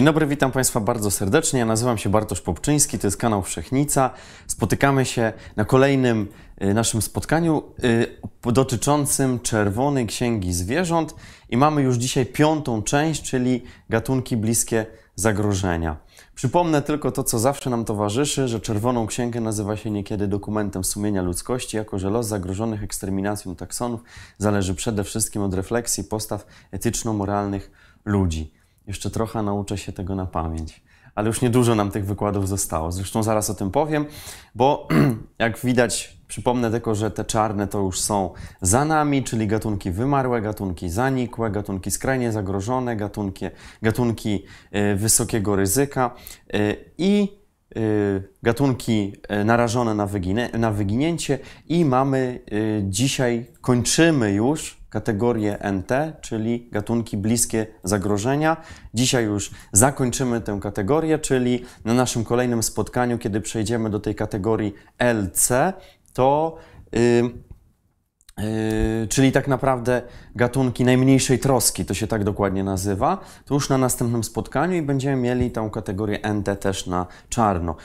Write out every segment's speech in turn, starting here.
Dzień dobry, witam Państwa bardzo serdecznie. Ja nazywam się Bartosz Popczyński, to jest kanał Wszechnica. Spotykamy się na kolejnym y, naszym spotkaniu y, dotyczącym Czerwonej Księgi Zwierząt i mamy już dzisiaj piątą część, czyli gatunki bliskie zagrożenia. Przypomnę tylko to, co zawsze nam towarzyszy, że Czerwoną Księgę nazywa się niekiedy dokumentem sumienia ludzkości, jako że los zagrożonych eksterminacją taksonów zależy przede wszystkim od refleksji postaw etyczno-moralnych ludzi. Jeszcze trochę nauczę się tego na pamięć. Ale już niedużo nam tych wykładów zostało. Zresztą zaraz o tym powiem, bo jak widać, przypomnę tylko, że te czarne to już są za nami, czyli gatunki wymarłe, gatunki zanikłe, gatunki skrajnie zagrożone, gatunki, gatunki y, wysokiego ryzyka y, i y, gatunki narażone na, wyginie, na wyginięcie i mamy dzisiaj, kończymy już kategorię NT, czyli gatunki bliskie zagrożenia. Dzisiaj już zakończymy tę kategorię, czyli na naszym kolejnym spotkaniu, kiedy przejdziemy do tej kategorii LC, to yy, czyli tak naprawdę gatunki najmniejszej troski, to się tak dokładnie nazywa, to już na następnym spotkaniu i będziemy mieli tę kategorię NT też na czarno.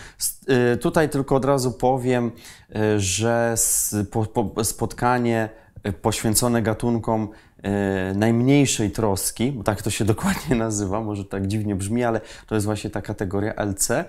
Yy, tutaj tylko od razu powiem, y, że spo, po, spotkanie poświęcone gatunkom e, najmniejszej troski, bo tak to się dokładnie nazywa, może tak dziwnie brzmi, ale to jest właśnie ta kategoria LC. E,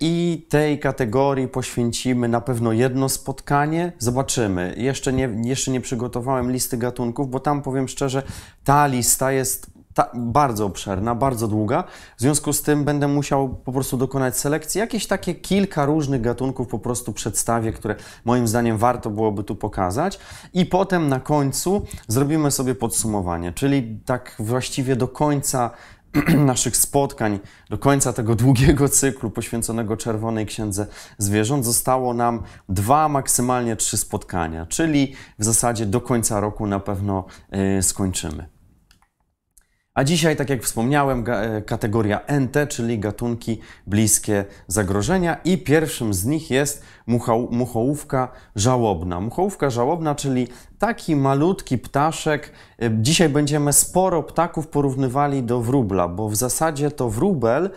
I tej kategorii poświęcimy na pewno jedno spotkanie. Zobaczymy. Jeszcze nie, jeszcze nie przygotowałem listy gatunków, bo tam powiem szczerze, ta lista jest ta, bardzo obszerna, bardzo długa. W związku z tym będę musiał po prostu dokonać selekcji. Jakieś takie kilka różnych gatunków po prostu przedstawię, które moim zdaniem warto byłoby tu pokazać. I potem na końcu zrobimy sobie podsumowanie, czyli tak właściwie do końca naszych spotkań, do końca tego długiego cyklu poświęconego Czerwonej Księdze Zwierząt zostało nam dwa, maksymalnie trzy spotkania, czyli w zasadzie do końca roku na pewno yy, skończymy. A dzisiaj, tak jak wspomniałem, e, kategoria NT, czyli gatunki bliskie zagrożenia i pierwszym z nich jest muchołówka żałobna. Muchołówka żałobna, czyli taki malutki ptaszek. E, dzisiaj będziemy sporo ptaków porównywali do wróbla, bo w zasadzie to wróbel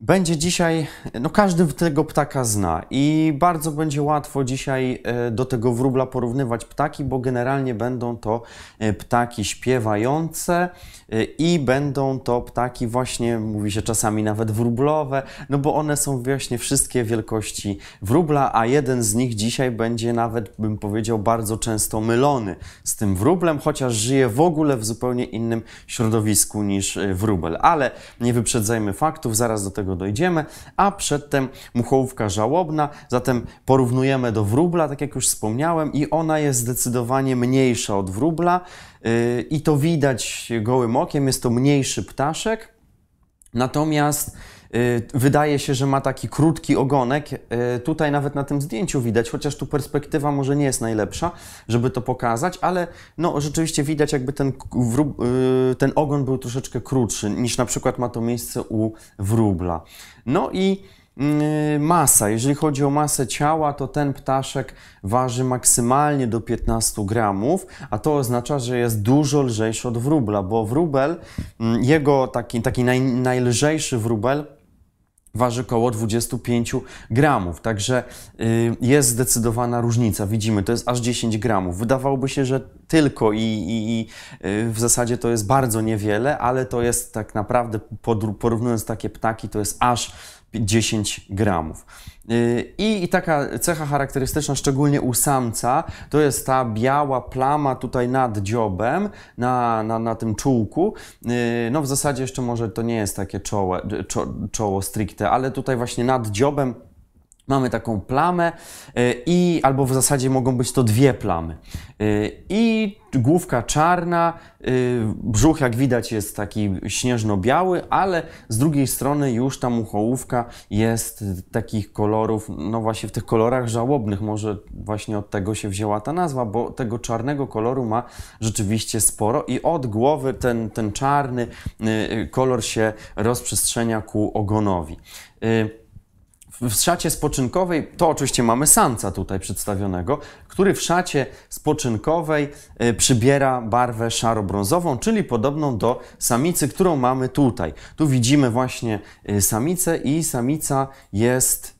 będzie dzisiaj, no każdy tego ptaka zna i bardzo będzie łatwo dzisiaj e, do tego wróbla porównywać ptaki, bo generalnie będą to e, ptaki śpiewające e, i będą to ptaki właśnie, mówi się czasami nawet wróblowe, no bo one są właśnie wszystkie wielkości wróbla, a jeden z nich dzisiaj będzie nawet, bym powiedział, bardzo często mylony z tym wróblem, chociaż żyje w ogóle w zupełnie innym środowisku niż wróbel. Ale nie wyprzedzajmy faktów, zaraz do tego tego dojdziemy, a przedtem muchołówka żałobna, zatem porównujemy do wróbla, tak jak już wspomniałem, i ona jest zdecydowanie mniejsza od wróbla. Yy, i to widać gołym okiem, jest to mniejszy ptaszek, natomiast Y, wydaje się, że ma taki krótki ogonek. Y, tutaj nawet na tym zdjęciu widać, chociaż tu perspektywa może nie jest najlepsza, żeby to pokazać, ale no, rzeczywiście widać, jakby ten, y, ten ogon był troszeczkę krótszy niż na przykład ma to miejsce u wróbla. No i masa. Jeżeli chodzi o masę ciała, to ten ptaszek waży maksymalnie do 15 gramów, a to oznacza, że jest dużo lżejszy od wróbla, bo wróbel, jego taki, taki naj, najlżejszy wróbel waży około 25 gramów, także y, jest zdecydowana różnica. Widzimy, to jest aż 10 gramów. Wydawałoby się, że tylko i, i, i y, w zasadzie to jest bardzo niewiele, ale to jest tak naprawdę, porównując takie ptaki, to jest aż 10 gramów. Y, I, taka cecha charakterystyczna, szczególnie u samca, to jest ta biała plama tutaj nad dziobem, na, na, na tym czółku. Y, no w zasadzie jeszcze może to nie jest takie czoło, czoło stricte, ale tutaj właśnie nad dziobem mamy taką plamę y, i albo w zasadzie mogą być to dwie plamy. Y, I główka czarna, y, brzuch jak widać jest taki śnieżno-biały, ale z drugiej strony już ta muchołówka jest takich kolorów, no właśnie w tych kolorach żałobnych, może właśnie od tego się wzięła ta nazwa, bo tego czarnego koloru ma rzeczywiście sporo i od głowy ten, ten czarny kolor się rozprzestrzenia ku ogonowi w szacie spoczynkowej, to oczywiście mamy samca tutaj przedstawionego, który w szacie spoczynkowej y, przybiera barwę szaro-brązową, czyli podobną do samicy, którą mamy tutaj. Tu widzimy właśnie y, samicę i samica jest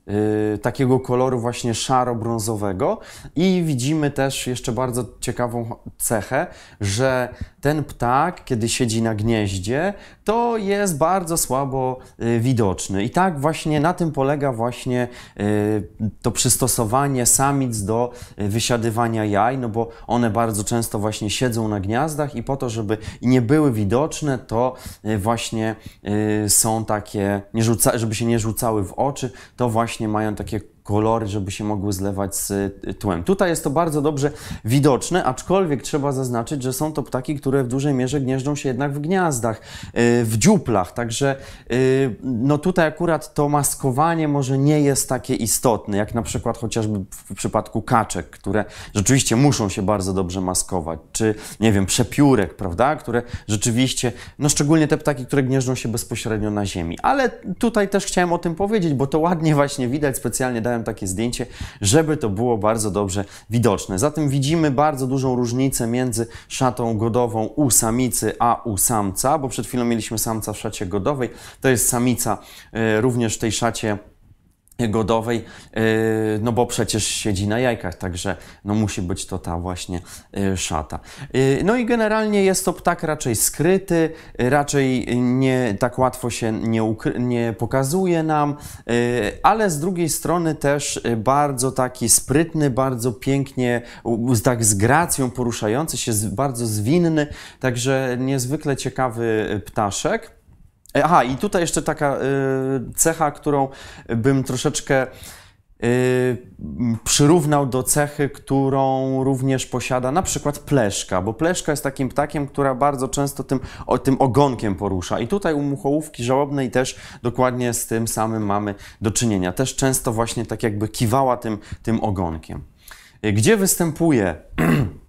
y, takiego koloru właśnie szaro-brązowego i widzimy też jeszcze bardzo ciekawą cechę, że ten ptak, kiedy siedzi na gnieździe, to jest bardzo słabo widoczny. I tak właśnie na tym polega właśnie to przystosowanie samic do y, wysiadywania jaj, no bo one bardzo często właśnie siedzą na gniazdach i po to, żeby nie były widoczne, to y, właśnie y, są takie, nie rzuca, żeby się nie rzucały w oczy, to właśnie mają takie kolory, żeby się mogły zlewać z y, tłem. Tutaj jest to bardzo dobrze widoczne, aczkolwiek trzeba zaznaczyć, że są to ptaki, które w dużej mierze gnieżdżą się jednak w gniazdach, y, w dziuplach, także y, no tutaj akurat to maskowanie może nie jest takie istotne, jak na przykład chociażby w przypadku kaczek, które rzeczywiście muszą się bardzo dobrze maskować, czy nie wiem, przepiórek, prawda, które rzeczywiście, no szczególnie te ptaki, które gnieżdżą się bezpośrednio na ziemi. Ale tutaj też chciałem o tym powiedzieć, bo to ładnie właśnie widać, specjalnie dałem takie zdjęcie, żeby to było bardzo dobrze widoczne. Zatem widzimy bardzo dużą różnicę między szatą godową u samicy a u samca, bo przed chwilą mieliśmy samca w szacie godowej, to jest samica e, również w tej szacie godowej, yy, no bo przecież siedzi na jajkach, także no musi być to ta właśnie yy, szata. Yy, No i generalnie jest to ptak raczej skryty, raczej nie tak łatwo się nie, nie pokazuje nam, ale z drugiej strony też bardzo taki sprytny, bardzo pięknie, tak z gracją poruszający się, bardzo zwinny, także niezwykle ciekawy ptaszek. E, Aha, i tutaj jeszcze taka y, cecha, którą bym troszeczkę y, przyrównał do cechy, którą również posiada na przykład pleszka, bo pleszka jest takim ptakiem, która bardzo często tym, o, tym ogonkiem porusza. I tutaj u muchołówki żałobnej też dokładnie z tym samym mamy do czynienia. Też często właśnie tak jakby kiwała tym, tym ogonkiem. Y, Gdzie występuje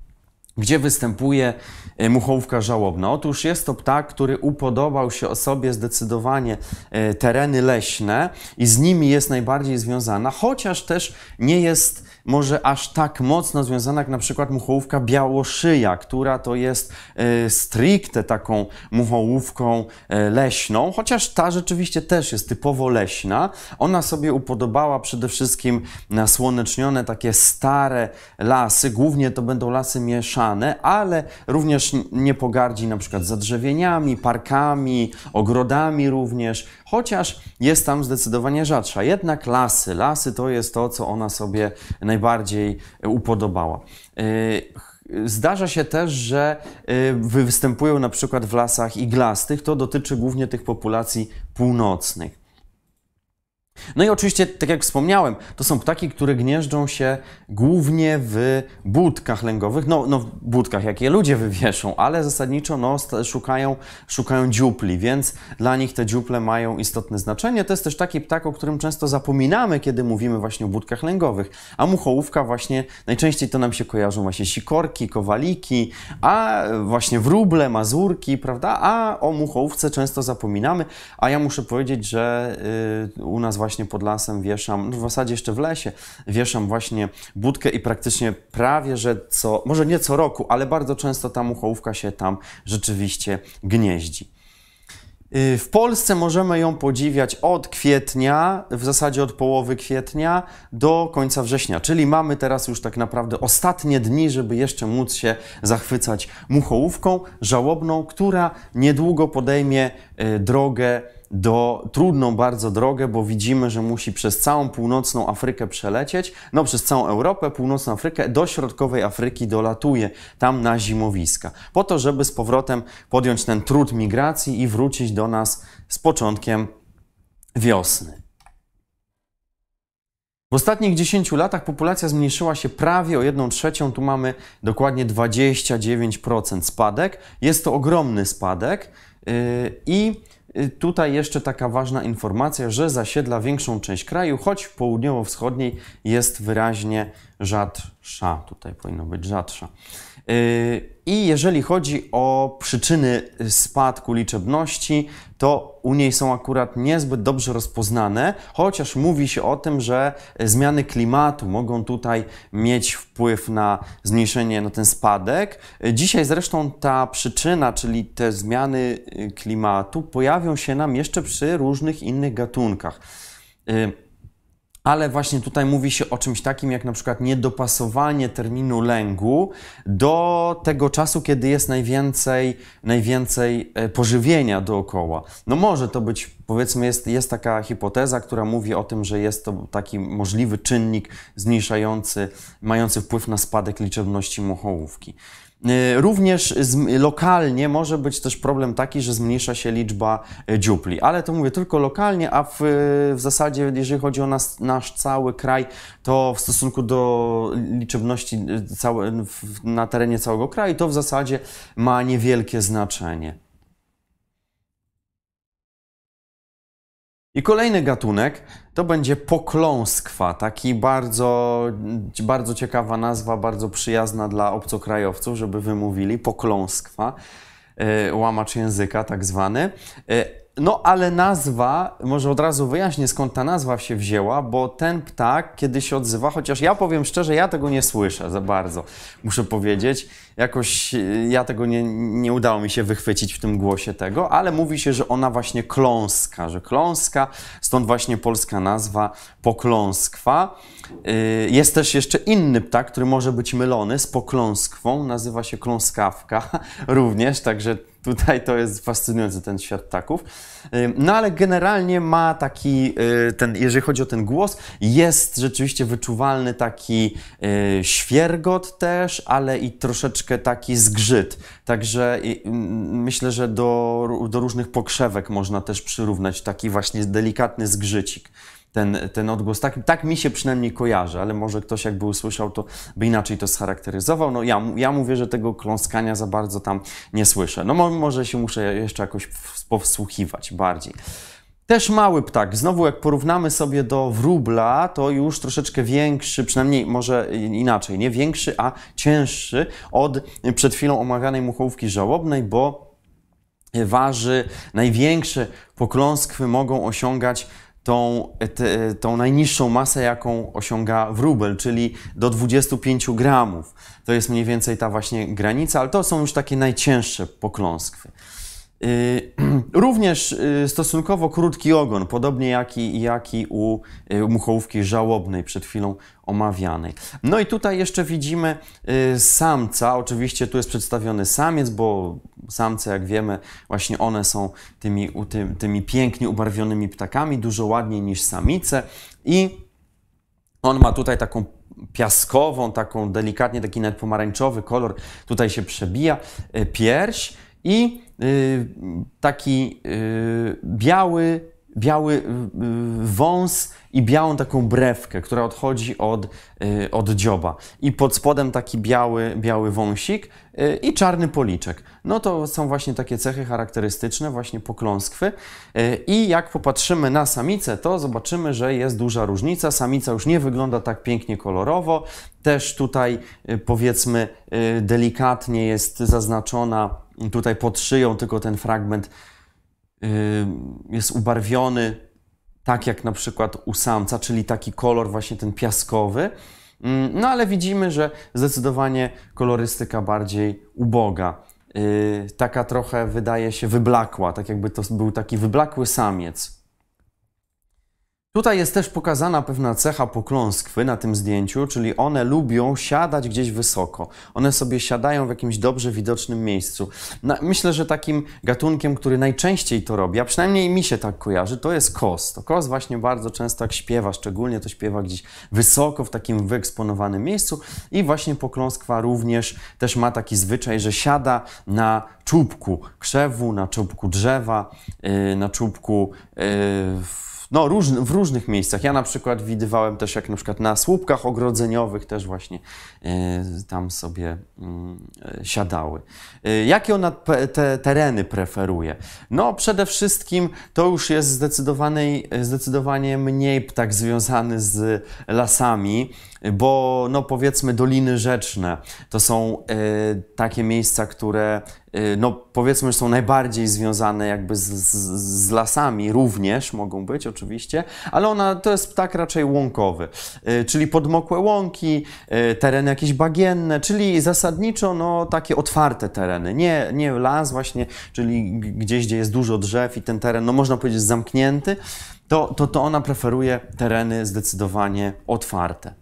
gdzie występuje e, muchołówka żałobna. Otóż jest to ptak, który upodobał się sobie zdecydowanie e, tereny leśne i z nimi jest najbardziej związana, chociaż też nie jest może aż tak mocno związana jak na przykład muchołówka białoszyja, która to jest e, stricte taką muchołówką leśną, chociaż ta rzeczywiście też jest typowo leśna. Ona sobie upodobała przede wszystkim nasłonecznione takie stare lasy, głównie to będą lasy mieszane, ale również nie pogardzi na przykład zadrzewieniami, parkami, ogrodami również, chociaż jest tam zdecydowanie rzadsza. Jednak lasy, lasy to jest to, co ona sobie najbardziej upodobała. Yy, Zdarza się też, że y, wy- występują na przykład w lasach iglastych. To dotyczy głównie tych populacji północnych. No i oczywiście, tak jak wspomniałem, to są ptaki, które gnieżdżą się głównie w budkach lęgowych, no, no w budkach, jakie ludzie wywieszą, ale zasadniczo no, szukają, szukają dziupli, więc dla nich te dziuple mają istotne znaczenie. To jest też taki ptak, o którym często zapominamy, kiedy mówimy właśnie o budkach lęgowych, a muchołówka właśnie, najczęściej to nam się kojarzą właśnie sikorki, kowaliki, a właśnie wróble, mazurki, prawda, a o muchołówce często zapominamy, a ja muszę powiedzieć, że y, u nas właśnie pod lasem wieszam, no w zasadzie jeszcze w lesie, wieszam właśnie budkę i praktycznie prawie, że co, może nie co roku, ale bardzo często ta muchołówka się tam rzeczywiście gnieździ. Y, W Polsce możemy ją podziwiać od kwietnia, w zasadzie od połowy kwietnia do końca września, czyli mamy teraz już tak naprawdę ostatnie dni, żeby jeszcze móc się zachwycać muchołówką żałobną, która niedługo podejmie y, drogę do trudną bardzo drogę, bo widzimy, że musi przez całą północną Afrykę przelecieć, no przez całą Europę, północną Afrykę, do środkowej Afryki dolatuje tam na zimowiska, po to, żeby z powrotem podjąć ten trud migracji i wrócić do nas z początkiem wiosny. W ostatnich 10 latach populacja zmniejszyła się prawie o 1 trzecią, tu mamy dokładnie 29% spadek. Jest to ogromny spadek yy, i tutaj jeszcze taka ważna informacja, że zasiedla większą część kraju, choć południowo-wschodniej jest wyraźnie rzadsza. Tutaj powinno być rzadsza. Y, I jeżeli chodzi o przyczyny spadku liczebności, to u niej są akurat niezbyt dobrze rozpoznane, chociaż mówi się o tym, że zmiany klimatu mogą tutaj mieć wpływ na zmniejszenie, na ten spadek. Dzisiaj zresztą ta przyczyna, czyli te zmiany klimatu, pojawią się nam jeszcze przy różnych innych gatunkach. Ale właśnie tutaj mówi się o czymś takim jak na przykład niedopasowanie terminu lęgu do tego czasu, kiedy jest najwięcej, najwięcej e, pożywienia dookoła. No może to być, powiedzmy, jest, jest taka hipoteza, która mówi o tym, że jest to taki możliwy czynnik zmniejszający, mający wpływ na spadek liczebności mochołówki. Y, również lokalnie może być też problem taki, że zmniejsza się liczba y, dziupli, ale to mówię tylko lokalnie, a w, w zasadzie, jeżeli chodzi o nas, nasz cały kraj, to w stosunku do liczebności całe, na terenie całego kraju, to w zasadzie ma niewielkie znaczenie. I kolejny gatunek to będzie pokląskwa, taki bardzo, bardzo ciekawa nazwa, bardzo przyjazna dla obcokrajowców, żeby wymówili, pokląskwa, e, łamacz języka tak zwany. E, no, ale nazwa, może od razu wyjaśnię skąd ta nazwa się wzięła, bo ten ptak kiedy się odzywa, chociaż ja powiem szczerze, ja tego nie słyszę za bardzo, muszę powiedzieć. Jakoś y, ja tego nie, nie udało mi się wychwycić w tym głosie tego, ale mówi się, że ona właśnie kląska, że kląska, stąd właśnie polska nazwa pokląskwa. Y, jest też jeszcze inny ptak, który może być mylony z pokląskwą, nazywa się kląskawka również, także Tutaj to jest fascynujący ten świat ptaków. No ale generalnie ma taki, y, ten, jeżeli chodzi o ten głos, jest rzeczywiście wyczuwalny taki y, świergot też, ale i troszeczkę taki zgrzyt. Także myślę, że do, do różnych pokrzewek można też przyrównać taki właśnie delikatny zgrzycik ten, ten odgłos. Tak, tak mi się przynajmniej kojarzy, ale może ktoś jakby usłyszał, to by inaczej to scharakteryzował. No ja, ja mówię, że tego kląskania za bardzo tam nie słyszę. No może się muszę jeszcze jakoś powsłuchiwać bardziej. Też mały ptak. Znowu, jak porównamy sobie do wróbla, to już troszeczkę większy, przynajmniej może inaczej, nie większy, a cięższy od przed chwilą omawianej muchołówki żałobnej, bo waży największe pokląskwy mogą osiągać tą, te, tą najniższą masę, jaką osiąga wróbel, czyli do 25 gramów. To jest mniej więcej ta właśnie granica, ale to są już takie najcięższe pokląskwy. Y, również y, stosunkowo krótki ogon, podobnie jak i, jak i u y, muchołówki żałobnej przed chwilą omawianej. No i tutaj jeszcze widzimy samca, oczywiście tu jest przedstawiony samiec, bo samce, jak wiemy, właśnie one są tymi, tymi, tymi pięknie ubarwionymi ptakami, dużo ładniej niż samice. I on ma tutaj taką piaskową, taką delikatnie, taki nawet pomarańczowy kolor, tutaj się przebija, pierś i taki y, biały, biały y, wąs i białą taką brewkę, która odchodzi od, od dzioba. I pod spodem taki biały, biały wąsik i czarny policzek. No to są właśnie takie cechy charakterystyczne właśnie pokląskwy. I jak popatrzymy na samicę, to zobaczymy, że jest duża różnica. Samica już nie wygląda tak pięknie kolorowo. Też tutaj powiedzmy delikatnie jest zaznaczona Tutaj pod szyją tylko ten fragment jest ubarwiony tak jak na przykład u samca, czyli taki kolor właśnie ten piaskowy. No ale widzimy, że zdecydowanie kolorystyka bardziej uboga. Y, taka trochę wydaje się wyblakła, tak jakby to był taki wyblakły samiec. Tutaj jest też pokazana pewna cecha pokląskwy na tym zdjęciu, czyli one lubią siadać gdzieś wysoko. One sobie siadają w jakimś dobrze widocznym miejscu. myślę, że takim gatunkiem, który najczęściej to robi, a przynajmniej mi się tak kojarzy, to jest kos. To kos właśnie bardzo często jak śpiewa, szczególnie to śpiewa gdzieś wysoko, w takim wyeksponowanym miejscu i właśnie pokląskwa również też ma taki zwyczaj, że siada na czubku krzewu, na czubku drzewa, yy, na czubku yy, no, róż, w różnych miejscach. Ja na przykład widywałem też, jak na przykład na słupkach ogrodzeniowych też właśnie e, tam sobie e, siadały. E, jakie ona te tereny preferuje? No, przede wszystkim to już jest zdecydowanie mniej ptak związany z lasami, bo no powiedzmy doliny rzeczne to są e, takie miejsca, które e, no powiedzmy, są najbardziej związane jakby z, z, z, lasami również mogą być oczywiście, ale ona to jest ptak raczej łąkowy, e, czyli podmokłe łąki, tereny jakieś bagienne, czyli zasadniczo no takie otwarte tereny, nie, nie las właśnie, czyli gdzieś, gdzie jest dużo drzew i ten teren, no można powiedzieć zamknięty, to, to, to ona preferuje tereny zdecydowanie otwarte.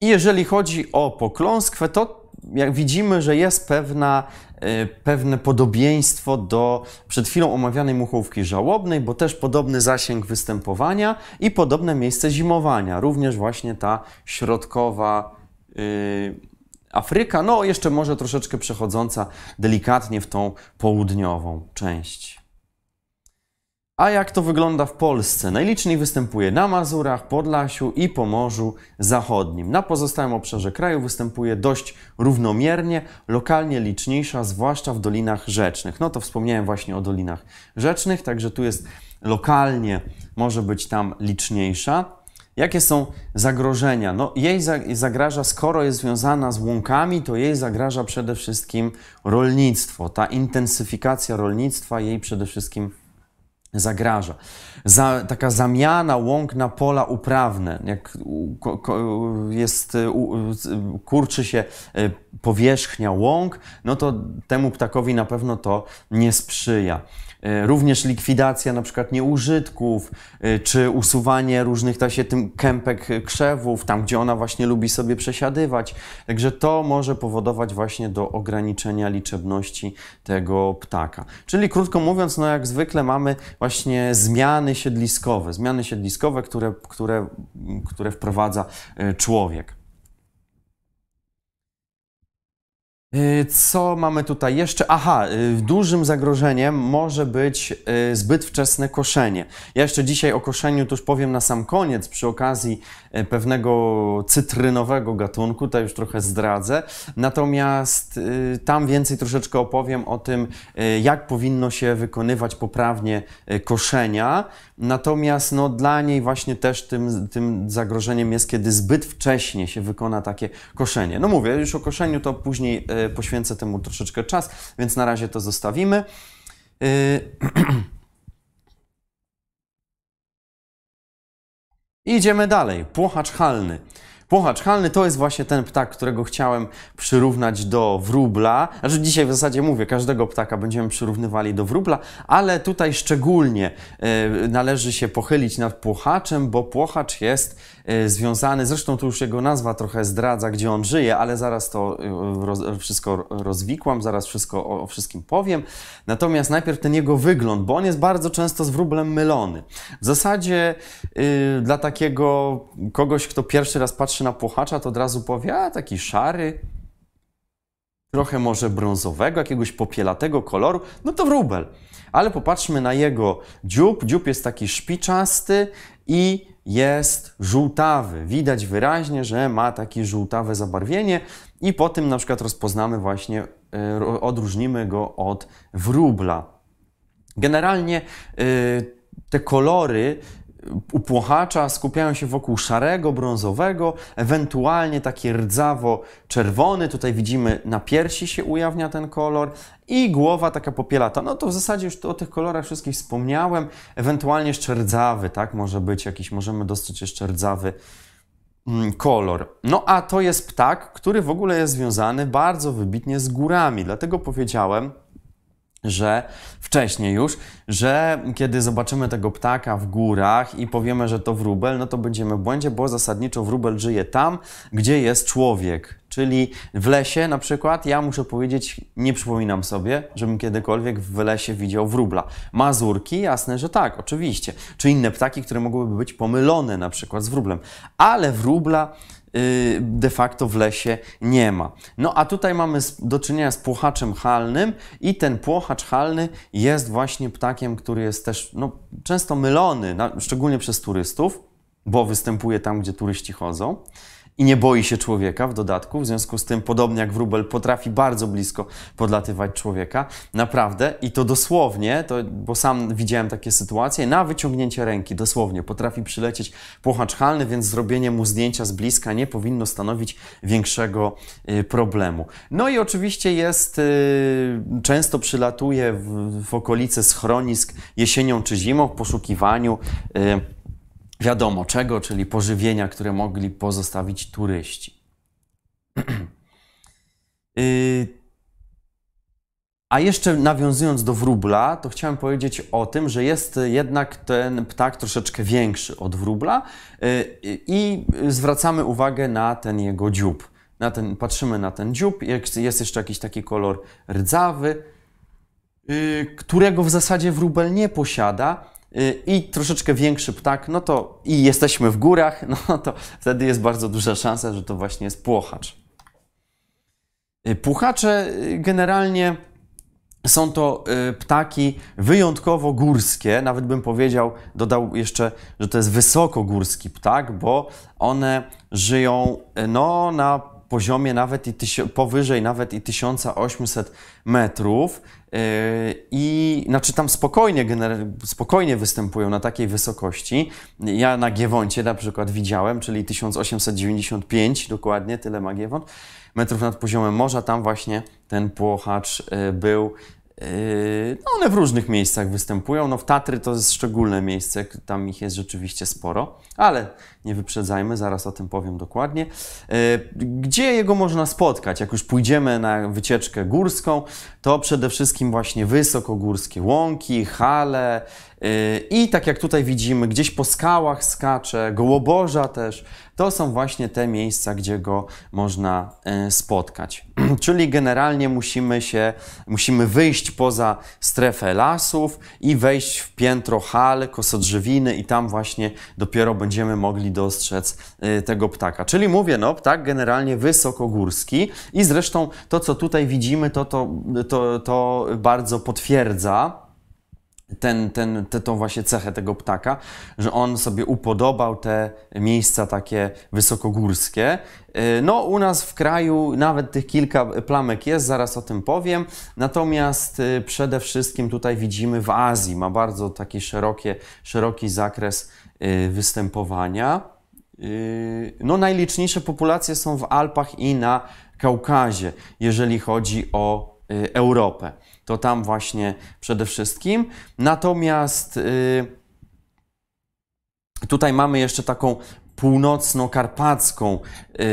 I jeżeli chodzi o pokląskwę, to jak widzimy, że jest pewna, e, pewne podobieństwo do przed chwilą omawianej muchówki żałobnej, bo też podobny zasięg występowania i podobne miejsce zimowania. Również właśnie ta środkowa yy, Afryka, no jeszcze może troszeczkę przechodząca delikatnie w tą południową część. A jak to wygląda w Polsce? Najliczniej występuje na Mazurach, Podlasiu i Pomorzu Zachodnim. Na pozostałym obszarze kraju występuje dość równomiernie, lokalnie liczniejsza, zwłaszcza w dolinach rzecznych. No to wspomniałem właśnie o dolinach rzecznych, także tu jest lokalnie, może być tam liczniejsza. Jakie są zagrożenia? No, jej zagraża, skoro jest związana z łąkami, to jej zagraża przede wszystkim rolnictwo. Ta intensyfikacja rolnictwa jej przede wszystkim zagraża. Za, taka zamiana łąk na pola uprawne, jak jest, kurczy się e, powierzchnia łąk, no to temu ptakowi na pewno to nie sprzyja. E, również likwidacja na przykład nieużytków, e, czy usuwanie różnych ta się tym kępek krzewów, tam gdzie ona właśnie lubi sobie przesiadywać. Także to może powodować właśnie do ograniczenia liczebności tego ptaka. Czyli krótko mówiąc, no jak zwykle mamy właśnie zmiany siedliskowe, zmiany siedliskowe, które, które, które wprowadza e, człowiek. Y, co mamy tutaj jeszcze? Aha, y, dużym zagrożeniem może być y, zbyt wczesne koszenie. Ja jeszcze dzisiaj o koszeniu to już powiem na sam koniec, przy okazji pewnego cytrynowego gatunku, to już trochę zdradzę. Natomiast tam więcej troszeczkę opowiem o tym, jak powinno się wykonywać poprawnie koszenia. Natomiast no, dla niej właśnie też tym, tym zagrożeniem jest, kiedy zbyt wcześnie się wykona takie koszenie. No mówię, już o koszeniu to później y, poświęcę temu troszeczkę czas, więc na razie to zostawimy. Idziemy dalej. Płochacz halny. Płochacz halny to jest właśnie ten ptak, którego chciałem przyrównać do wróbla. Znaczy dzisiaj w zasadzie mówię, każdego ptaka będziemy przyrównywali do wróbla, ale tutaj szczególnie y, należy się pochylić nad płochaczem, bo płochacz jest y, związany, zresztą tu już jego nazwa trochę zdradza, gdzie on żyje, ale zaraz to y, roz, wszystko rozwikłam, zaraz wszystko o, wszystkim powiem. Natomiast najpierw ten jego wygląd, bo on jest bardzo często z wróblem mylony. W zasadzie dla takiego kogoś, kto pierwszy raz patrzy na płochacza, to od razu powie, a taki szary, trochę może brązowego, jakiegoś popielatego koloru, no to wróbel. Ale popatrzmy na jego dziób. Dziób jest taki szpiczasty i jest żółtawy. Widać wyraźnie, że ma takie żółtawe zabarwienie i po tym na przykład rozpoznamy właśnie, e, odróżnimy go od wróbla. Generalnie e, te kolory u płochacza skupiają się wokół szarego, brązowego, ewentualnie taki rdzawo-czerwony. Tutaj widzimy na piersi się ujawnia ten kolor i głowa taka popielata. No to w zasadzie już o tych kolorach wszystkich wspomniałem. Ewentualnie jeszcze rdzawy, tak? Może być jakiś, możemy dostrzec jeszcze rdzawy mm, kolor. No a to jest ptak, który w ogóle jest związany bardzo wybitnie z górami. Dlatego powiedziałem, że wcześniej już, że kiedy zobaczymy tego ptaka w górach i powiemy, że to wróbel, no to będziemy w błędzie, bo zasadniczo wróbel żyje tam, gdzie jest człowiek. Czyli w lesie na przykład, ja muszę powiedzieć, nie przypominam sobie, żebym kiedykolwiek w lesie widział wróbla. Mazurki, jasne, że tak, oczywiście. Czy inne ptaki, które mogłyby być pomylone na przykład z wróblem. Ale wróbla y, de facto w lesie nie ma. No a tutaj mamy do czynienia z płochaczem halnym i ten płochacz halny jest właśnie ptakiem, który jest też no, często mylony, szczególnie przez turystów, bo występuje tam, gdzie turyści chodzą i nie boi się człowieka w dodatku, w związku z tym, podobnie jak wróbel, potrafi bardzo blisko podlatywać człowieka. Naprawdę, i to dosłownie, to, bo sam widziałem takie sytuacje, na wyciągnięcie ręki, dosłownie, potrafi przylecieć płochacz halny, więc zrobienie mu zdjęcia z bliska nie powinno stanowić większego y, problemu. No i oczywiście jest, y, często przylatuje w, w okolice schronisk jesienią czy zimą w poszukiwaniu y, wiadomo czego, czyli pożywienia, które mogli pozostawić turyści. Y, a jeszcze nawiązując do wróbla, to chciałem powiedzieć o tym, że jest jednak ten ptak troszeczkę większy od wróbla y, i zwracamy uwagę na ten jego dziób. Na ten, patrzymy na ten dziób, jest jeszcze jakiś taki kolor rdzawy, y, którego w zasadzie wróbel nie posiada, i troszeczkę większy ptak, no to i jesteśmy w górach, no to wtedy jest bardzo duża szansa, że to właśnie jest płochacz. Y, Płuchacze y, generalnie są to ptaki wyjątkowo górskie, nawet bym powiedział, dodał jeszcze, że to jest wysokogórski ptak, bo one żyją no, na poziomie nawet i powyżej nawet i 1800 metrów yy, i znaczy tam spokojnie, spokojnie występują na takiej wysokości. Ja na Giewoncie na przykład widziałem, czyli 1895 dokładnie, tyle ma Giewont, metrów nad poziomem morza, tam właśnie ten płochacz yy, był no one w różnych miejscach występują. No w Tatry to jest szczególne miejsce, tam ich jest rzeczywiście sporo, ale nie wyprzedzajmy, zaraz o tym powiem dokładnie. Yy, gdzie jego można spotkać? Jak już pójdziemy na wycieczkę górską, to przede wszystkim właśnie wysokogórskie łąki, hale, Y, I tak jak tutaj widzimy, gdzieś po skałach skacze, gołoborza też, to są właśnie te miejsca, gdzie go można y, spotkać. Czyli generalnie musimy się, musimy wyjść poza strefę lasów i wejść w piętro hal, kosodrzewiny i tam właśnie dopiero będziemy mogli dostrzec y, tego ptaka. Czyli mówię, no ptak generalnie wysokogórski i zresztą to, co tutaj widzimy, to, to, to, to bardzo potwierdza ten, ten, te, tą właśnie cechę tego ptaka, że on sobie upodobał te miejsca takie wysokogórskie. Y, no, u nas w kraju nawet tych kilka plamek jest, zaraz o tym powiem. Natomiast y, przede wszystkim tutaj widzimy w Azji, ma bardzo taki szerokie, szeroki zakres y, występowania. No, najliczniejsze populacje są w Alpach i na Kaukazie, jeżeli chodzi o Europę to tam właśnie przede wszystkim. Natomiast y, tutaj mamy jeszcze taką północno-karpacką, yy,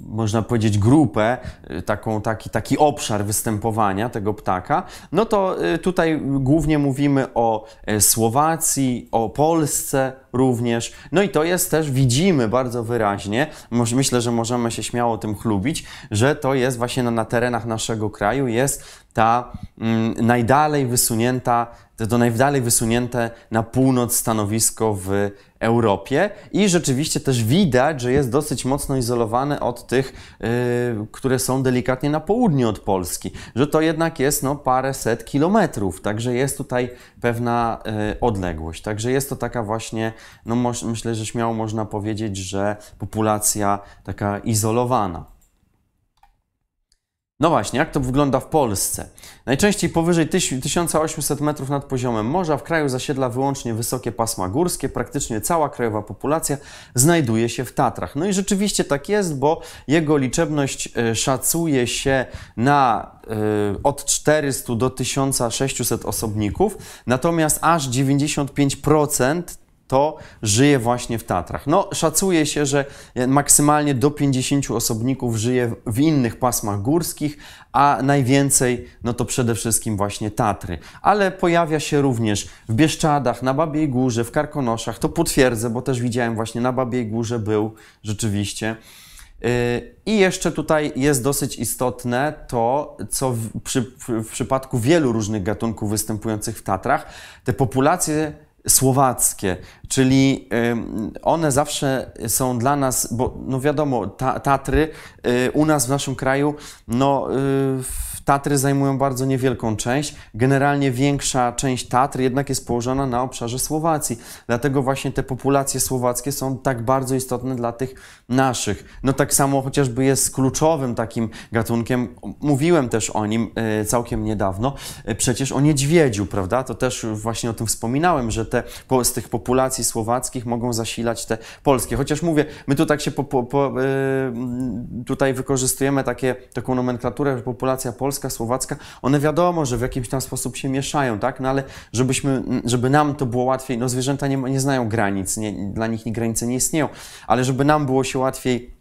można powiedzieć, grupę, yy, taką, taki, taki obszar występowania tego ptaka, no to tutaj głównie mówimy o y, Słowacji, o Polsce również. No i to jest też, widzimy bardzo wyraźnie, myślę, że możemy się śmiało tym chlubić, że to jest właśnie na, na terenach naszego kraju, jest ta mm, najdalej wysunięta, to, to najdalej wysunięte na północ stanowisko w Europie i rzeczywiście też widać, że jest dosyć mocno izolowane od tych, yy, które są delikatnie na południe od Polski, że to jednak jest no, parę set kilometrów, także jest tutaj pewna yy, odległość. Także jest to taka właśnie, no myślę, że śmiało można powiedzieć, że populacja taka izolowana. No właśnie, jak to wygląda w Polsce? Najczęściej powyżej 1800 metrów nad poziomem morza w kraju zasiedla wyłącznie wysokie pasma górskie. Praktycznie cała krajowa populacja znajduje się w Tatrach. No i rzeczywiście tak jest, bo jego liczebność e, szacuje się na y, od 400 do 1600 osobników, natomiast aż 95% to żyje właśnie w Tatrach. No, szacuje się, że maksymalnie do 50 osobników żyje w innych pasmach górskich, a najwięcej no to przede wszystkim właśnie Tatry. Ale pojawia się również w Bieszczadach, na Babiej Górze, w Karkonoszach. To potwierdzę, bo też widziałem właśnie na Babiej Górze był rzeczywiście. I jeszcze tutaj jest dosyć istotne to, co w, przy, w przypadku wielu różnych gatunków występujących w Tatrach, te populacje słowackie, czyli one zawsze są dla nas, bo no wiadomo, ta, Tatry y, u nas w naszym kraju, no y, Tatry zajmują bardzo niewielką część. Generalnie większa część Tatr jednak jest położona na obszarze Słowacji. Dlatego właśnie te populacje słowackie są tak bardzo istotne dla tych naszych. No tak samo chociażby jest kluczowym takim gatunkiem, mówiłem też o nim e, całkiem niedawno, przecież o niedźwiedziu, prawda? To też właśnie o tym wspominałem, że te z tych populacji słowackich mogą zasilać te polskie. Chociaż mówię, my tu tak się po, po, po, e, tutaj wykorzystujemy takie, taką nomenklaturę, że populacja polska, słowacka, one wiadomo, że w jakimś tam sposób się mieszają, tak? No ale żebyśmy, żeby nam to było łatwiej, no zwierzęta nie, nie znają granic, nie, dla nich granice nie istnieją, ale żeby nam było się łatwiej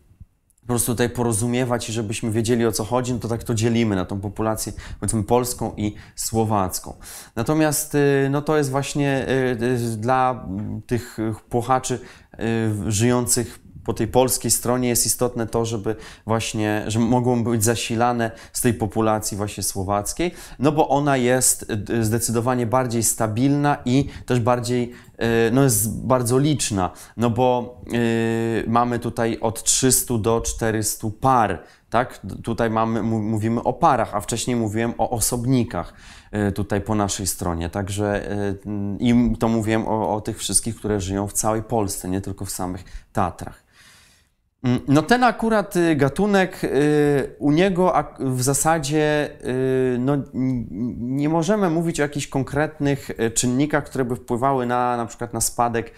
po prostu tutaj porozumiewać i żebyśmy wiedzieli o co chodzi, no to tak to dzielimy na tą populację, powiedzmy, polską i słowacką. Natomiast y, no to jest właśnie y, y, dla tych płochaczy żyjących po tej polskiej stronie jest istotne to, żeby właśnie, że mogą być zasilane z tej populacji właśnie słowackiej, no bo ona jest e, zdecydowanie bardziej stabilna i też bardziej, e, no jest bardzo liczna, no bo yy, mamy tutaj od 300 do 400 par, tak? Tutaj mamy, mówimy o parach, a wcześniej mówiłem o osobnikach tutaj po naszej stronie. Także i to mówiłem o, o tych wszystkich, które żyją w całej Polsce, nie tylko w samych Tatrach. Mm, no ten akurat y, gatunek, y, u niego w zasadzie y, no, nie możemy mówić o jakichś konkretnych czynnikach, które by wpływały na na przykład na spadek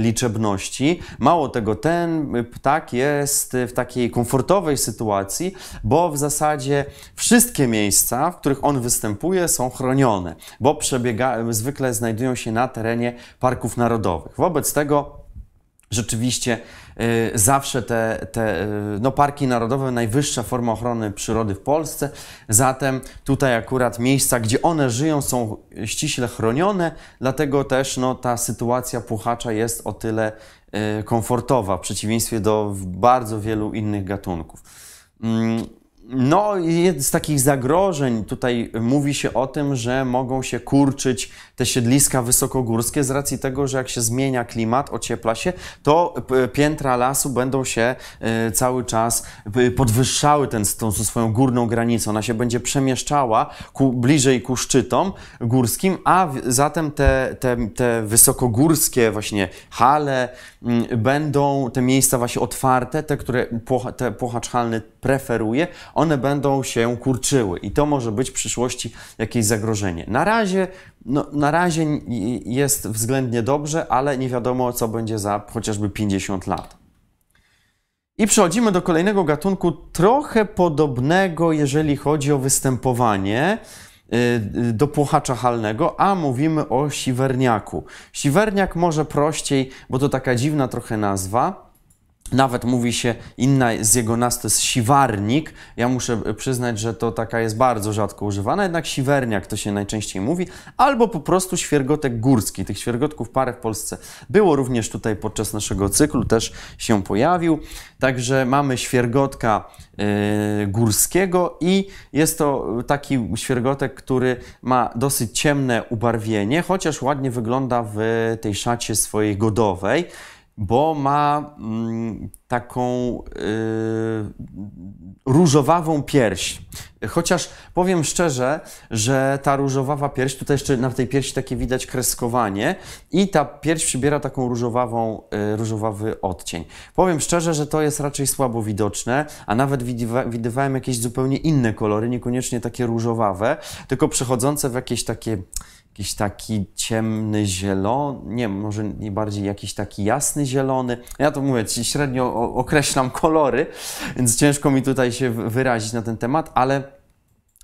liczebności. Mało tego, ten ptak jest w takiej komfortowej sytuacji, bo w zasadzie wszystkie miejsca, w których on występuje są chronione, bo przebiega, zwykle znajdują się na terenie parków narodowych. Wobec tego rzeczywiście zawsze te, te y, no, parki narodowe, najwyższa forma ochrony przyrody w Polsce. Zatem tutaj akurat miejsca, gdzie one żyją, są ściśle chronione, dlatego też no, ta sytuacja puchacza jest o tyle y, komfortowa w przeciwieństwie do bardzo wielu innych gatunków. Mm, no, z takich zagrożeń tutaj mówi się o tym, że mogą się kurczyć te siedliska wysokogórskie z racji tego, że jak się zmienia klimat, ociepla się, to piętra lasu będą się e, cały czas podwyższały ten, tą swoją górną granicą. Ona się będzie przemieszczała ku, bliżej ku szczytom górskim, a zatem te, te, te wysokogórskie właśnie hale będą, te miejsca właśnie otwarte, te, które te płochacz halny preferuje, one będą się kurczyły i to może być w przyszłości jakieś zagrożenie. Na razie, no, na razie jest względnie dobrze, ale nie wiadomo, co będzie za chociażby 50 lat. I przechodzimy do kolejnego gatunku, trochę podobnego, jeżeli chodzi o występowanie y, do płochacza halnego, a mówimy o siwerniaku. Siwerniak może prościej, bo to taka dziwna trochę nazwa, nawet mówi się, inna z jego nazw to jest siwarnik. Ja muszę przyznać, że to taka jest bardzo rzadko używana, jednak siwerniak to się najczęściej mówi, albo po prostu świergotek górski. Tych świergotków parę w Polsce było również tutaj podczas naszego cyklu, też się pojawił. Także mamy świergotka yy, górskiego i jest to taki świergotek, który ma dosyć ciemne ubarwienie, chociaż ładnie wygląda w tej szacie swojej godowej bo ma mm, taką y, różowawą pierś. Chociaż powiem szczerze, że ta różowawa pierś, tutaj jeszcze na tej piersi takie widać kreskowanie i ta pierś przybiera taką różowawą, y, różowawy odcień. Powiem szczerze, że to jest raczej słabo widoczne, a nawet widywałem jakieś zupełnie inne kolory, niekoniecznie takie różowawe, tylko przechodzące w jakieś takie jakiś taki ciemny zielony, nie, może nie bardziej jakiś taki jasny zielony. Ja to mówię, średnio określam kolory, więc ciężko mi tutaj się wyrazić na ten temat, ale,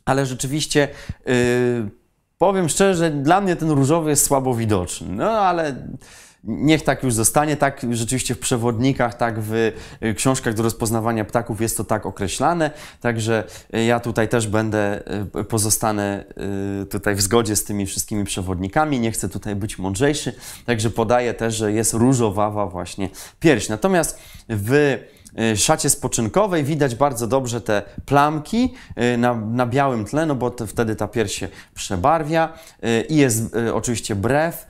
ale rzeczywiście yy, powiem szczerze, dla mnie ten różowy jest słabo widoczny. No ale Niech tak już zostanie, tak rzeczywiście w przewodnikach, tak w y, książkach do rozpoznawania ptaków jest to tak określane, także y, ja tutaj też będę, y, pozostanę tutaj w zgodzie z tymi wszystkimi przewodnikami, nie chcę tutaj być mądrzejszy, także podaję też, że jest różowawa właśnie pierś. Natomiast w szacie spoczynkowej widać bardzo dobrze te plamki y, na, na białym tle, no bo wtedy ta pierś się przebarwia y, i jest y, oczywiście brew.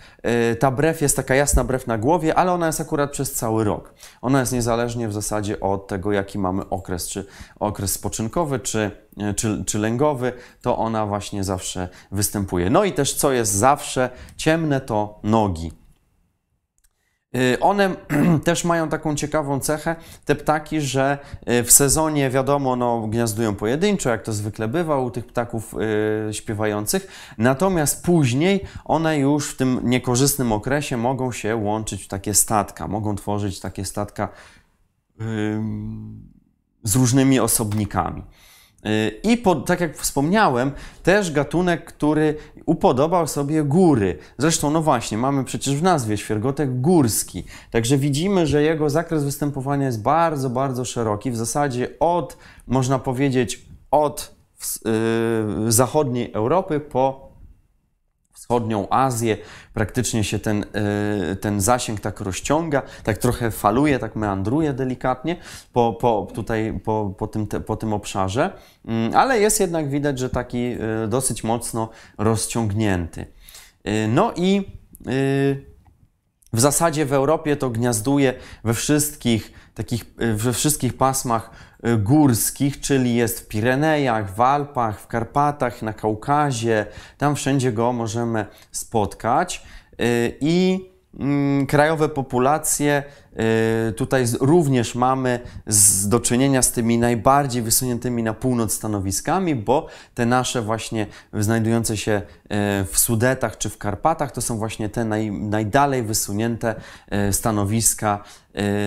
Y, Ta brew jest taka jasna brew na głowie, ale ona jest akurat przez cały rok. Ona jest niezależnie w zasadzie od tego, jaki mamy okres, czy okres spoczynkowy, czy, y, czy, czy lęgowy, to ona właśnie zawsze występuje. No i też co jest zawsze ciemne, to nogi. Y, One też mają taką ciekawą cechę, te ptaki, że y, w sezonie wiadomo, no, gniazdują pojedynczo, jak to zwykle bywa u tych ptaków y, śpiewających, natomiast później one już w tym niekorzystnym okresie mogą się łączyć w takie statka, mogą tworzyć takie statka z różnymi osobnikami. Y, I tak jak wspomniałem, też gatunek, który upodobał sobie góry. Zresztą, no właśnie, mamy przecież w nazwie świergotek górski. Także widzimy, że jego zakres występowania jest bardzo, bardzo szeroki. W zasadzie od, można powiedzieć, od yy, zachodniej Europy po wschodnią Azję, praktycznie się ten, y, ten zasięg tak rozciąga, tak trochę faluje, tak meandruje delikatnie po, po, tutaj, po, po, tym, te, po tym obszarze, Mm, ale jest jednak widać, że taki y, dosyć mocno rozciągnięty. Y, No i w zasadzie w Europie to gniazduje we wszystkich takich, y, we wszystkich pasmach y, górskich, czyli jest w Pirenejach, w Alpach, w Karpatach, na Kaukazie. Tam wszędzie go możemy spotkać. Y, I mm, krajowe populacje tutaj z- również mamy z, do czynienia z tymi najbardziej wysuniętymi na północ stanowiskami, bo te nasze właśnie znajdujące się y, w Sudetach czy w Karpatach to są właśnie te naj, najdalej wysunięte y, stanowiska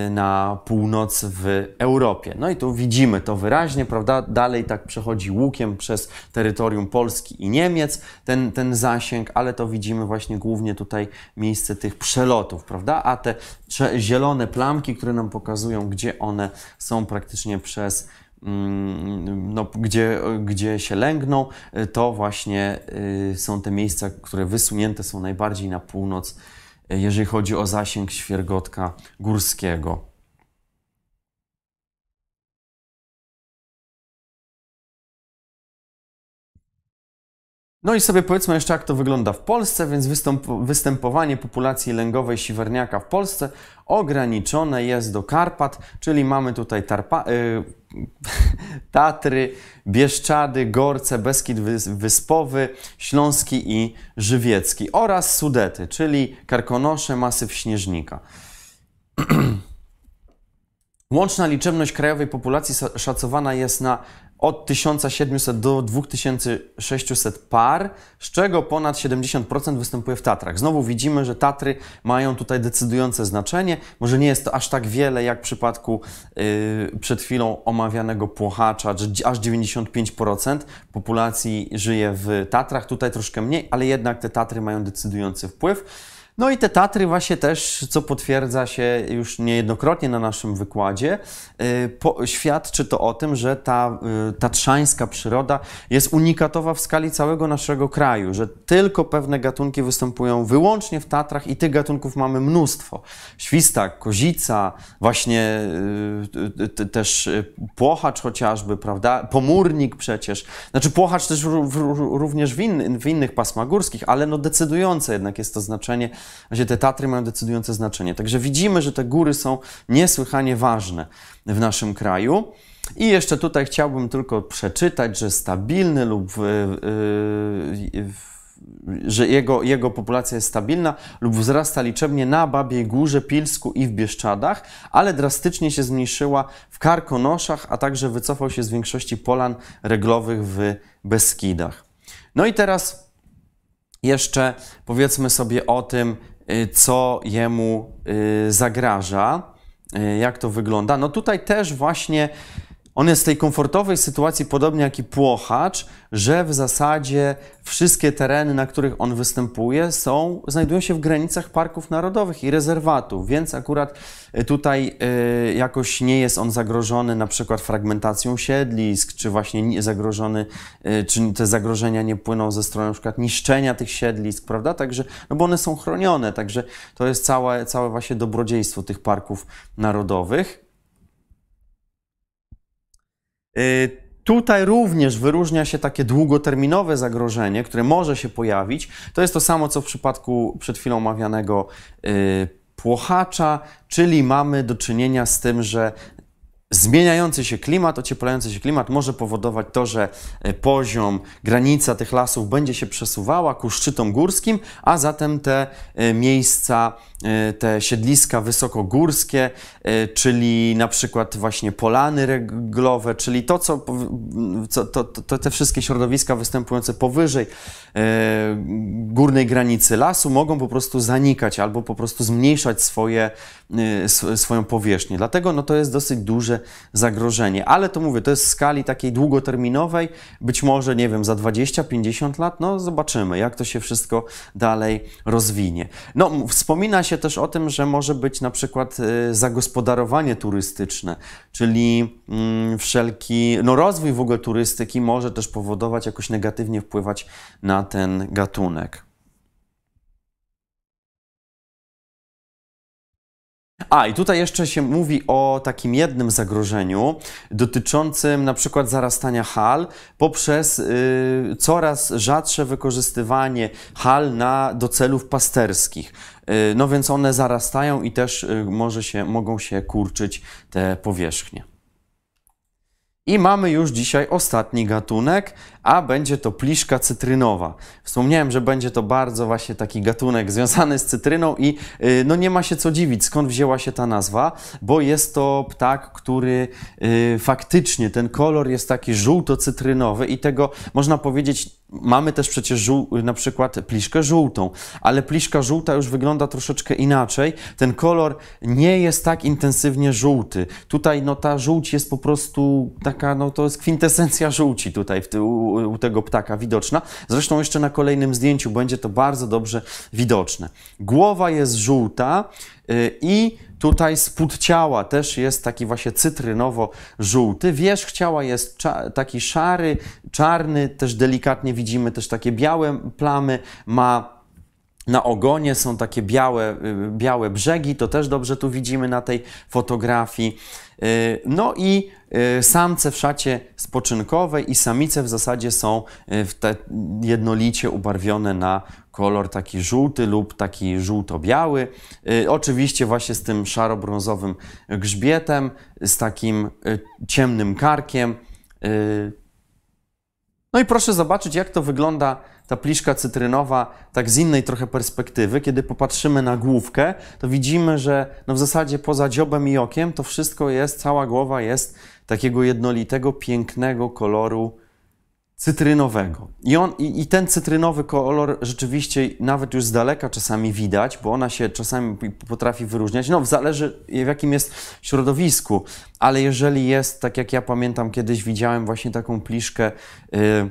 y, na północ w Europie. No i tu widzimy to wyraźnie, prawda? Dalej tak przechodzi łukiem przez terytorium Polski i Niemiec ten, ten zasięg, ale to widzimy właśnie głównie tutaj miejsce tych przelotów, prawda? A te cze- zielone plamki, które nam pokazują, gdzie one są praktycznie przez mm, no, gdzie, gdzie się lęgną, to właśnie y, są te miejsca, które wysunięte są najbardziej na północ, y, jeżeli chodzi o zasięg świergotka górskiego. No i sobie powiedzmy jeszcze, jak to wygląda w Polsce, więc występowanie populacji lęgowej siwerniaka w Polsce ograniczone jest do Karpat, czyli mamy tutaj Tarpa, y, Tatry, Bieszczady, Gorce, Beskid Wys- Wyspowy, Śląski i Żywiecki oraz Sudety, czyli Karkonosze, Masyw Śnieżnika. Łączna liczebność krajowej populacji szacowana jest na od 1700 do 2600 par, z czego ponad 70% występuje w Tatrach. Znowu widzimy, że Tatry mają tutaj decydujące znaczenie. Może nie jest to aż tak wiele jak w przypadku yy, przed chwilą omawianego płochacza, że aż 95% populacji żyje w Tatrach. Tutaj troszkę mniej, ale jednak te Tatry mają decydujący wpływ. No i te Tatry właśnie też, co potwierdza się już niejednokrotnie na naszym wykładzie, y, po, świadczy to o tym, że ta y, tatrzańska przyroda jest unikatowa w skali całego naszego kraju, że tylko pewne gatunki występują wyłącznie w Tatrach i tych gatunków mamy mnóstwo. Świstak, kozica, właśnie y, też płochacz chociażby, prawda? Pomórnik przecież. Znaczy płochacz też ró- ró- również w innych pasmach górskich, ale no decydujące jednak jest to znaczenie, właśnie te Tatry mają decydujące znaczenie. Także widzimy, że te góry są niesłychanie ważne w naszym kraju. I jeszcze tutaj chciałbym tylko przeczytać, że stabilny lub y, y, y, że jego, jego populacja jest stabilna lub wzrasta liczebnie na Babiej Górze, Pilsku i w Bieszczadach, ale drastycznie się zmniejszyła w Karkonoszach, a także wycofał się z większości polan reglowych w Beskidach. No i teraz jeszcze powiedzmy sobie o tym, y, co jemu y, zagraża, y, jak to wygląda. No tutaj też właśnie on jest w tej komfortowej sytuacji, podobnie jak i płochacz, że w zasadzie wszystkie tereny, na których on występuje, są, znajdują się w granicach parków narodowych i rezerwatów, więc akurat y, tutaj y, jakoś nie jest on zagrożony na przykład fragmentacją siedlisk, czy właśnie nie- zagrożony, y, czy te zagrożenia nie płyną ze strony na przykład niszczenia tych siedlisk, prawda? Także, no bo one są chronione, także to jest całe, całe właśnie dobrodziejstwo tych parków narodowych. Tutaj również wyróżnia się takie długoterminowe zagrożenie, które może się pojawić. To jest to samo, co w przypadku przed chwilą omawianego płochacza, czyli mamy do czynienia z tym, że Zmieniający się klimat, ocieplający się klimat może powodować to, że e, poziom, granica tych lasów będzie się przesuwała ku szczytom górskim, a zatem te e, miejsca, e, te siedliska wysokogórskie, czyli na przykład właśnie polany reglowe, czyli to, co, co to, to, te wszystkie środowiska występujące powyżej górnej granicy lasu mogą po prostu zanikać albo po prostu zmniejszać swoje, swoją powierzchnię. Dlatego no, to jest dosyć duże zagrożenie. Ale to mówię, to jest w skali takiej długoterminowej, być może, nie wiem, za 20-50 lat, no zobaczymy, jak to się wszystko dalej rozwinie. No, wspomina się też o tym, że może być na przykład y, zagospodarowanie turystyczne, czyli mm, wszelki, no rozwój w ogóle turystyki może też powodować, jakoś negatywnie wpływać na ten gatunek. A, i tutaj jeszcze się mówi o takim jednym zagrożeniu dotyczącym na przykład zarastania hal poprzez y, coraz rzadsze wykorzystywanie hal na, do celów pasterskich. Y, no więc one zarastają i też y, może się, mogą się kurczyć te powierzchnie. I mamy już dzisiaj ostatni gatunek, a będzie to pliszka cytrynowa. Wspomniałem, że będzie to bardzo właśnie taki gatunek związany z cytryną i y, no nie ma się co dziwić, skąd wzięła się ta nazwa, bo jest to ptak, który y, faktycznie ten kolor jest taki żółto-cytrynowy i tego można powiedzieć, mamy też przecież na przykład pliszkę żółtą, ale pliszka żółta już wygląda troszeczkę inaczej. Ten kolor nie jest tak intensywnie żółty. Tutaj no ta żółć jest po prostu taka, no to jest kwintesencja żółci tutaj w, u, u tego ptaka widoczna. Zresztą jeszcze na kolejnym zdjęciu będzie to bardzo dobrze widoczne. Głowa jest żółta y, i tutaj spód ciała też jest taki właśnie cytrynowo-żółty. Wierzch ciała jest taki szary, czarny, też delikatnie widzimy też takie białe plamy. Ma na ogonie są takie białe, y, białe brzegi, to też dobrze tu widzimy na tej fotografii. Y, no i samce w szacie spoczynkowej i samice w zasadzie są w te jednolicie ubarwione na kolor taki żółty lub taki żółto-biały. Oczywiście właśnie z tym szaro-brązowym grzbietem, z takim ciemnym karkiem. No i proszę zobaczyć, jak to wygląda ta pliszka cytrynowa tak z innej trochę perspektywy, kiedy popatrzymy na główkę, to widzimy, że no w zasadzie poza dziobem i okiem to wszystko jest, cała głowa jest takiego jednolitego, pięknego koloru cytrynowego. I, on, i, I, ten cytrynowy kolor rzeczywiście nawet już z daleka czasami widać, bo ona się czasami potrafi wyróżniać. No, zależy w jakim jest środowisku, ale jeżeli jest, tak jak ja pamiętam, kiedyś widziałem właśnie taką pliszkę. Yy,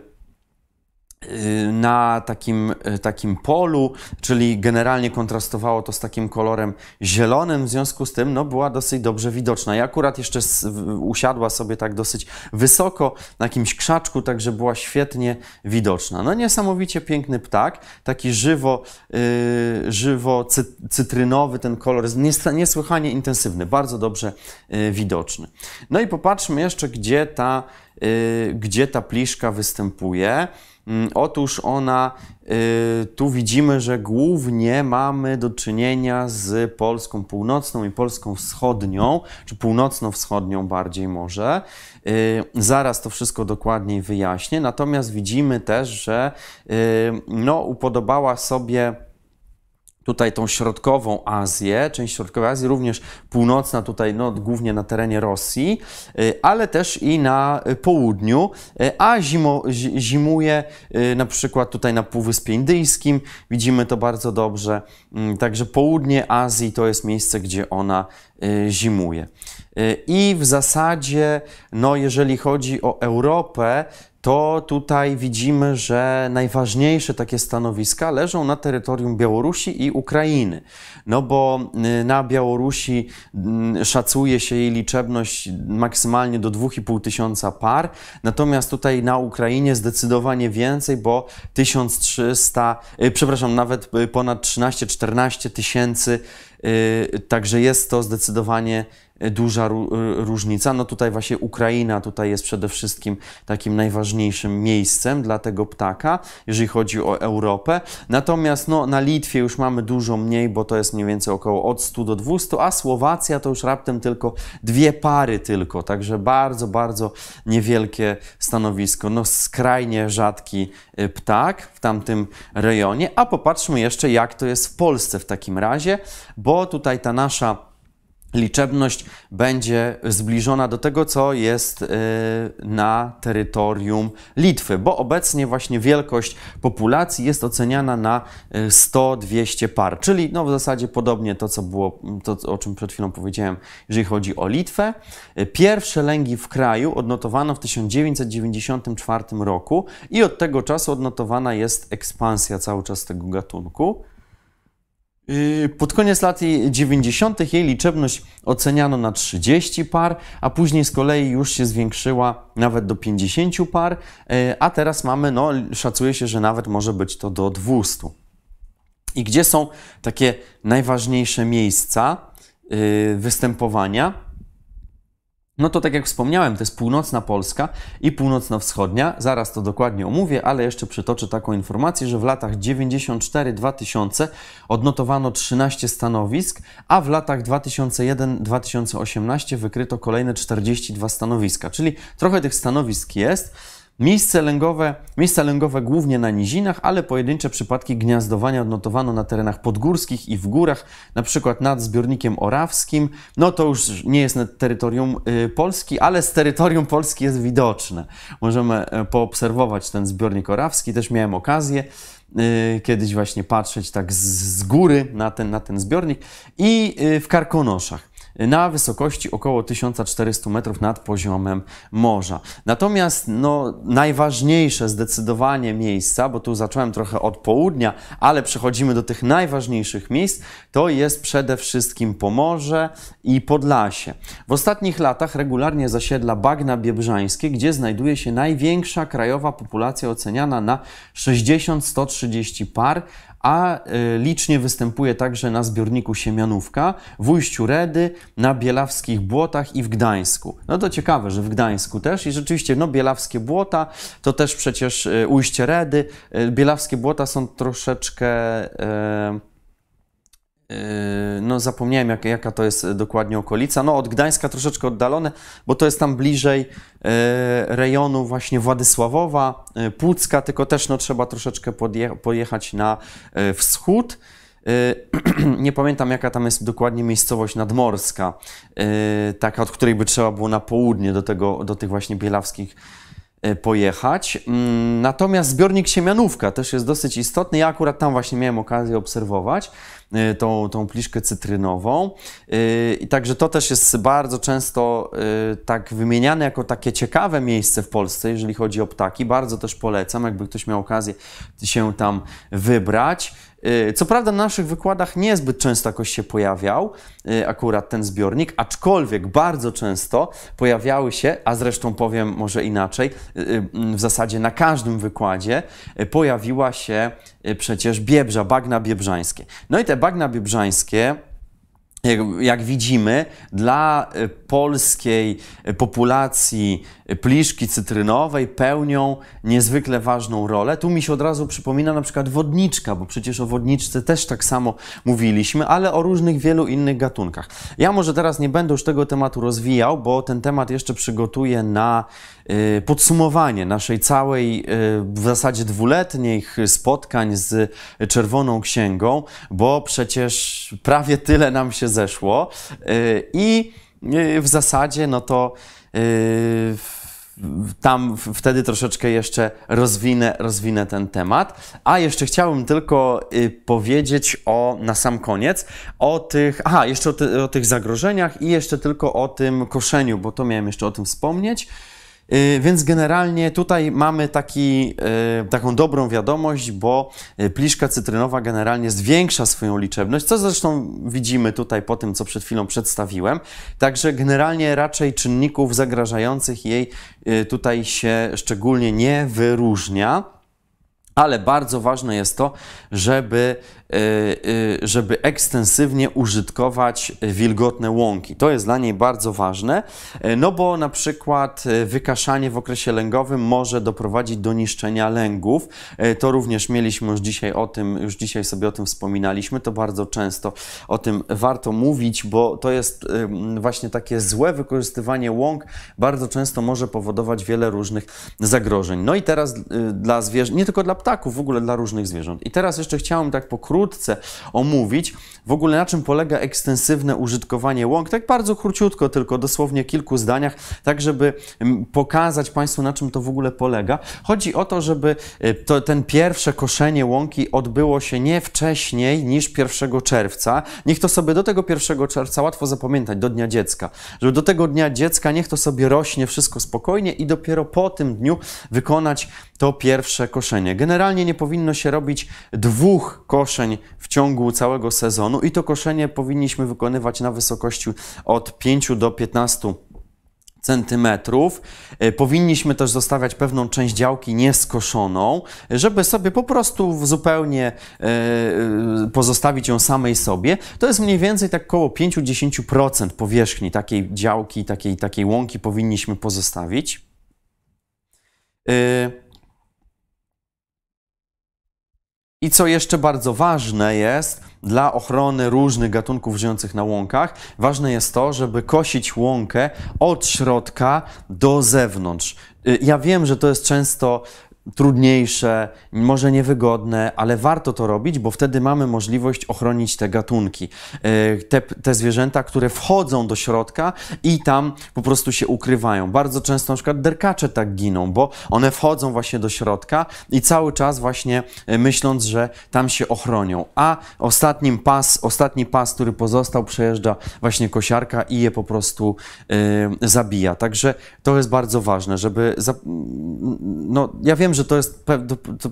na takim, y, takim polu, czyli generalnie kontrastowało to z takim kolorem zielonym, w związku z tym no, była dosyć dobrze widoczna. I akurat jeszcze usiadła sobie tak dosyć wysoko na jakimś krzaczku, także była świetnie widoczna. No niesamowicie piękny ptak, taki żywo, yy, żywo cy, cytrynowy ten kolor, jest niesłychanie intensywny, bardzo dobrze yy, widoczny. No i popatrzmy jeszcze, gdzie ta, yy, gdzie ta pliszka występuje. Mm, otóż ona, y, tu widzimy, że głównie mamy do czynienia z Polską północną i Polską wschodnią, czy północno-wschodnią bardziej może. Y, zaraz to wszystko dokładniej wyjaśnię. Natomiast widzimy też, że y, no, upodobała sobie tutaj tą środkową Azję, część środkowej Azji, również północna tutaj, no, głównie na terenie Rosji, y, ale też i na południu, y, a zimo, zimuje y, na przykład tutaj na Półwyspie Indyjskim, widzimy to bardzo dobrze, mm, także południe Azji to jest miejsce, gdzie ona zimuje. I w zasadzie, no, jeżeli chodzi o Europę, to tutaj widzimy, że najważniejsze takie stanowiska leżą na terytorium Białorusi i Ukrainy. No bo y, na Białorusi mm, szacuje się jej liczebność maksymalnie do 2,5 tysiąca par, natomiast tutaj na Ukrainie zdecydowanie więcej, bo 1300, y, przepraszam, nawet y, ponad 13-14 tysięcy, także jest to zdecydowanie duża różnica. No tutaj właśnie Ukraina tutaj jest przede wszystkim takim najważniejszym miejscem dla tego ptaka, jeżeli chodzi o Europę. Natomiast no, na Litwie już mamy dużo mniej, bo to jest mniej więcej około od 100 do 200, a Słowacja to już raptem tylko dwie pary tylko, także bardzo, bardzo niewielkie stanowisko. No skrajnie rzadki y, ptak w tamtym rejonie, a popatrzmy jeszcze jak to jest w Polsce w takim razie, bo tutaj ta nasza liczebność będzie zbliżona do tego, co jest y, na terytorium Litwy, bo obecnie właśnie wielkość populacji jest oceniana na 100-200 y, par, czyli no w zasadzie podobnie to, co było, to o czym przed chwilą powiedziałem, jeżeli chodzi o Litwę. Y, pierwsze lęgi w kraju odnotowano w 1994 roku i od tego czasu odnotowana jest ekspansja cały czas tego gatunku. Yy, pod koniec lat 90. jej liczebność oceniano na 30 par, a później z kolei już się zwiększyła nawet do 50 par, yy, a teraz mamy, no szacuje się, że nawet może być to do 200. I gdzie są takie najważniejsze miejsca yy, występowania? No to tak jak wspomniałem, to jest północna Polska i północno-wschodnia. Zaraz to dokładnie omówię, ale jeszcze przytoczę taką informację, że w latach 94-2000 odnotowano 13 stanowisk, a w latach 2001-2018 wykryto kolejne 42 stanowiska. Czyli trochę tych stanowisk jest. Miejsce lęgowe, miejsca lęgowe głównie na nizinach, ale pojedyncze przypadki gniazdowania odnotowano na terenach podgórskich i w górach, na przykład nad zbiornikiem orawskim. No to już nie jest na terytorium y, Polski, ale z terytorium Polski jest widoczne. Możemy e, poobserwować ten zbiornik orawski, też miałem okazję y, kiedyś właśnie patrzeć tak z, góry na ten, na ten zbiornik i y, w Karkonoszach na wysokości około 1400 metrów nad poziomem morza. Natomiast no, najważniejsze zdecydowanie miejsca, bo tu zacząłem trochę od południa, ale przechodzimy do tych najważniejszych miejsc, to jest przede wszystkim Pomorze i Podlasie. W ostatnich latach regularnie zasiedla bagna biebrzańskie, gdzie znajduje się największa krajowa populacja oceniana na 60-130 par, a y, licznie występuje także na zbiorniku Siemianówka, w Ujściu Redy, na Bielawskich Błotach i w Gdańsku. No to ciekawe, że w Gdańsku też i rzeczywiście, no Bielawskie Błota to też przecież y, Ujście Redy. Y, Bielawskie Błota są troszeczkę... No, zapomniałem, jak, jaka to jest dokładnie okolica. No, od Gdańska troszeczkę oddalone, bo to jest tam bliżej rejonu właśnie Władysławowa, Płucka, tylko też no, trzeba troszeczkę podje- pojechać na wschód. Nie pamiętam, jaka tam jest dokładnie miejscowość nadmorska, taka, od której by trzeba było na południe do, tego, do tych właśnie bielawskich pojechać. Mm, natomiast zbiornik Siemianówka też jest dosyć istotny. Ja akurat tam właśnie miałem okazję obserwować. Y, tą, tą pliszkę cytrynową. Y, I także to też jest bardzo często tak wymieniane jako takie ciekawe miejsce w Polsce, jeżeli chodzi o ptaki. Bardzo też polecam, jakby ktoś miał okazję się tam wybrać. Co prawda na naszych wykładach niezbyt często jakoś się pojawiał akurat ten zbiornik, aczkolwiek bardzo często pojawiały się, a zresztą powiem może inaczej, w zasadzie na każdym wykładzie pojawiła się przecież biebrza, bagna biebrzańskie. No i te bagna biebrzańskie jak widzimy, dla e, polskiej e, populacji e, pliszki cytrynowej pełnią niezwykle ważną rolę. Tu mi się od razu przypomina na przykład wodniczka, bo przecież o wodniczce też tak samo mówiliśmy, ale o różnych wielu innych gatunkach. Ja może teraz nie będę już tego tematu rozwijał, bo ten temat jeszcze przygotuję na podsumowanie naszej całej w zasadzie dwuletnich spotkań z Czerwoną Księgą, bo przecież prawie tyle nam się zeszło y, i y, w zasadzie no to y, tam wtedy troszeczkę jeszcze rozwinę, rozwinę ten temat. A jeszcze chciałbym tylko powiedzieć o, na sam koniec o tych, aha, jeszcze o, ty, o tych zagrożeniach i jeszcze tylko o tym koszeniu, bo to miałem jeszcze o tym wspomnieć. Y, więc generalnie tutaj mamy taki, y, taką dobrą wiadomość, bo y, pliszka cytrynowa generalnie zwiększa swoją liczebność, co zresztą widzimy tutaj po tym, co przed chwilą przedstawiłem. Także generalnie raczej czynników zagrażających jej tutaj się szczególnie nie wyróżnia. Ale bardzo ważne jest to, żeby, żeby ekstensywnie użytkować wilgotne łąki. To jest dla niej bardzo ważne, y, no bo na przykład wykaszanie w okresie lęgowym może doprowadzić do niszczenia lęgów. To również mieliśmy już dzisiaj o tym, już dzisiaj sobie o tym wspominaliśmy, to bardzo często o tym warto mówić, bo to jest właśnie takie złe wykorzystywanie łąk bardzo często może powodować wiele różnych zagrożeń. No i teraz dla zwierząt, nie tylko dla ptaków, w ogóle dla różnych zwierząt. I teraz jeszcze chciałem tak pokrótce omówić w ogóle na czym polega ekstensywne użytkowanie łąk, tak bardzo króciutko, tylko dosłownie kilku zdaniach, tak żeby mm, pokazać Państwu na czym to w ogóle polega. Chodzi o to, żeby y, to, ten pierwsze koszenie łąki odbyło się nie wcześniej niż 1 czerwca. Niech to sobie do tego 1 czerwca łatwo zapamiętać, do Dnia Dziecka. Żeby do tego Dnia Dziecka niech to sobie rośnie wszystko spokojnie i dopiero po tym dniu wykonać to pierwsze koszenie. Generalnie nie powinno się robić dwóch koszeń w ciągu całego sezonu i to koszenie powinniśmy wykonywać na wysokości od 5 do 15 centymetrów. E, powinniśmy też zostawiać pewną część działki nieskoszoną, żeby sobie po prostu zupełnie e, e, pozostawić ją samej sobie. To jest mniej więcej tak około 5-10% powierzchni takiej działki, takiej, takiej łąki powinniśmy pozostawić. I co jeszcze bardzo ważne jest dla ochrony różnych gatunków żyjących na łąkach, ważne jest to, żeby kosić łąkę od środka do zewnątrz. Y, ja wiem, że to jest często trudniejsze, może niewygodne, ale warto to robić, bo wtedy mamy możliwość ochronić te gatunki, e, te, te zwierzęta, które wchodzą do środka i tam po prostu się ukrywają. Bardzo często na przykład derkacze tak giną, bo one wchodzą właśnie do środka i cały czas właśnie e, myśląc, że tam się ochronią. A ostatnim pas, ostatni pas, który pozostał, przejeżdża właśnie kosiarka i je po prostu y, zabija. Także to jest bardzo ważne, żeby. Za, no, ja wiem, że to jest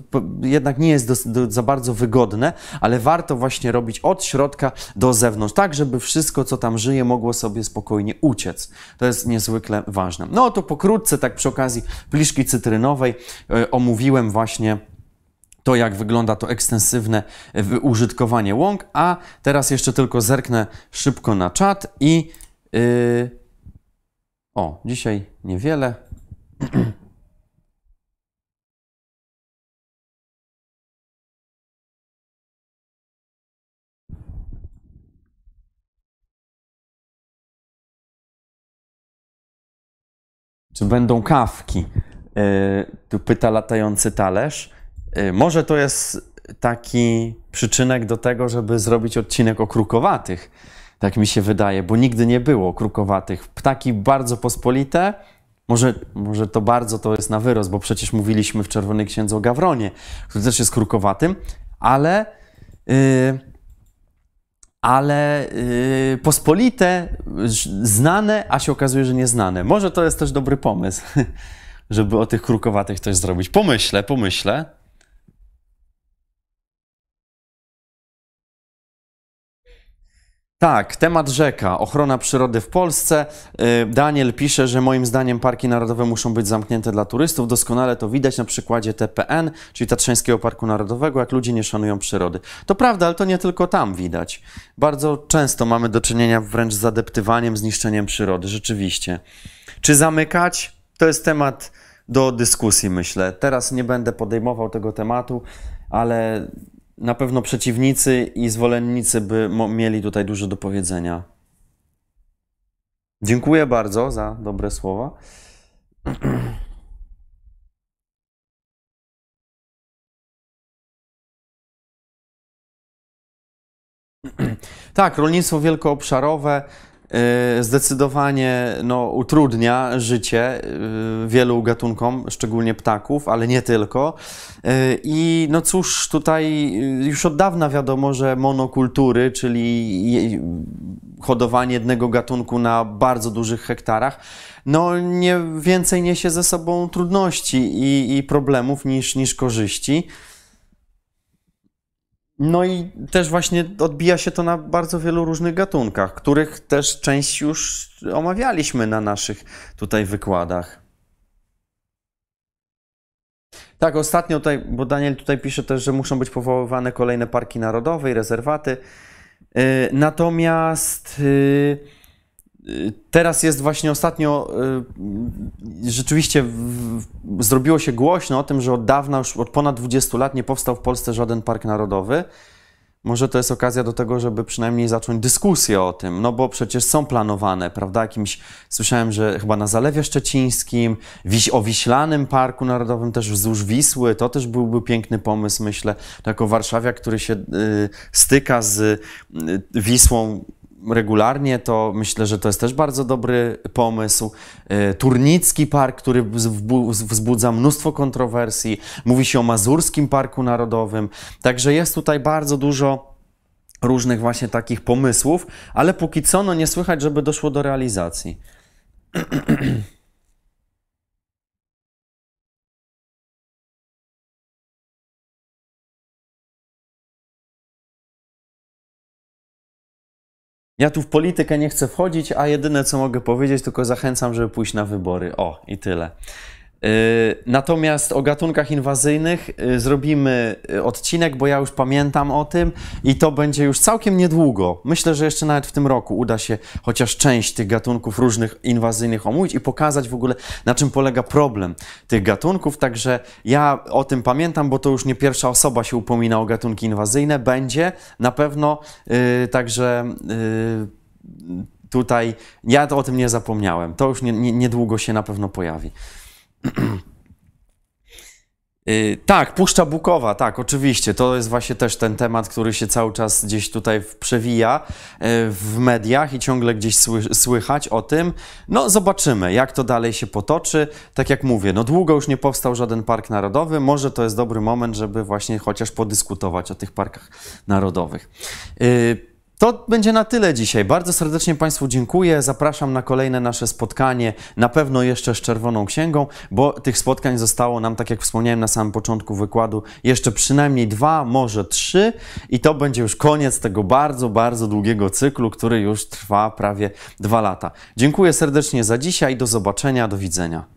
to, jednak nie jest do, do, za bardzo wygodne, ale warto właśnie robić od środka do zewnątrz, tak żeby wszystko, co tam żyje, mogło sobie spokojnie uciec. To jest niezwykle ważne. No to pokrótce, tak przy okazji pliszki cytrynowej, yy, omówiłem właśnie to, jak wygląda to ekstensywne użytkowanie łąk, a teraz jeszcze tylko zerknę szybko na czat i yy... o, dzisiaj niewiele. Czy będą kawki? E, tu pyta latający talerz. E, może to jest taki przyczynek do tego, żeby zrobić odcinek o krukowatych. Tak mi się wydaje, bo nigdy nie było krukowatych. Ptaki bardzo pospolite. Może, może to bardzo to jest na wyrost, bo przecież mówiliśmy w Czerwonej Księdze o Gawronie, który też jest krukowatym, ale. Yy, ale yy, pospolite, znane, a się okazuje, że nieznane. Może to jest też dobry pomysł, żeby o tych krukowatych coś zrobić. Pomyślę, pomyślę. Tak, temat rzeka, ochrona przyrody w Polsce. Y, Daniel pisze, że moim zdaniem parki narodowe muszą być zamknięte dla turystów. Doskonale to widać na przykładzie TPN, czyli Tatrzańskiego Parku Narodowego, jak ludzie nie szanują przyrody. To prawda, ale to nie tylko tam widać. Bardzo często mamy do czynienia wręcz z zadeptywaniem, zniszczeniem przyrody, rzeczywiście. Czy zamykać? To jest temat do dyskusji, myślę. Teraz nie będę podejmował tego tematu, ale na pewno przeciwnicy i zwolennicy by mieli tutaj dużo do powiedzenia. Dziękuję bardzo za dobre słowa. Tak, rolnictwo wielkoobszarowe zdecydowanie no, utrudnia życie y, wielu gatunkom, szczególnie ptaków, ale nie tylko. Y, I no cóż, tutaj już od dawna wiadomo, że monokultury, czyli hodowanie jednego gatunku na bardzo dużych hektarach, no nie więcej niesie ze sobą trudności i, i problemów niż, niż korzyści. No i też właśnie odbija się to na bardzo wielu różnych gatunkach, których też część już omawialiśmy na naszych tutaj wykładach. Tak, ostatnio tutaj, bo Daniel tutaj pisze też, że muszą być powoływane kolejne parki narodowe i rezerwaty. Yy, Natomiast yy, teraz jest właśnie ostatnio, yy, rzeczywiście zrobiło się głośno o tym, że od dawna, już od ponad 20 lat nie powstał w Polsce żaden park narodowy. Może to jest okazja do tego, żeby przynajmniej zacząć dyskusję o tym, no bo przecież są planowane, prawda? Jakimś, słyszałem, że chyba na Zalewie Szczecińskim, wiś, o Wiślanym Parku Narodowym też wzdłuż Wisły, to też byłby piękny pomysł, myślę, jako warszawiak, który się y, styka z y, Wisłą regularnie, to myślę, że to jest też bardzo dobry pomysł. E, Turnicki Park, który wzbu- wzbudza mnóstwo kontrowersji. Mówi się o Mazurskim Parku Narodowym. Także jest tutaj bardzo dużo różnych właśnie takich pomysłów, ale póki co no nie słychać, żeby doszło do realizacji. Ja tu w politykę nie chcę wchodzić, a jedyne co mogę powiedzieć, tylko zachęcam, żeby pójść na wybory. O, i tyle. Yy, Natomiast o gatunkach inwazyjnych yy, zrobimy yy, odcinek, bo ja już pamiętam o tym i to będzie już całkiem niedługo. Myślę, że jeszcze nawet w tym roku uda się chociaż część tych gatunków różnych inwazyjnych omówić i pokazać w ogóle na czym polega problem tych gatunków. Także ja o tym pamiętam, bo to już nie pierwsza osoba się upomina o gatunki inwazyjne. Będzie na pewno, yy, także yy, tutaj ja o tym nie zapomniałem. To już nie, nie, niedługo się na pewno pojawi. Yy, tak, Puszcza Bukowa, tak, oczywiście. To jest właśnie też ten temat, który się cały czas gdzieś tutaj przewija yy, w mediach i ciągle gdzieś sły, słychać o tym. No, zobaczymy, jak to dalej się potoczy. Tak jak mówię, no długo już nie powstał żaden park narodowy. Może to jest dobry moment, żeby właśnie chociaż podyskutować o tych parkach narodowych. Yy, to będzie na tyle dzisiaj. Bardzo serdecznie Państwu dziękuję. Zapraszam na kolejne nasze spotkanie, na pewno jeszcze z Czerwoną Księgą, bo tych spotkań zostało nam, tak jak wspomniałem na samym początku wykładu, jeszcze przynajmniej dwa, może trzy i to będzie już koniec tego bardzo, bardzo długiego cyklu, który już trwa prawie dwa lata. Dziękuję serdecznie za dzisiaj. Do zobaczenia, do widzenia.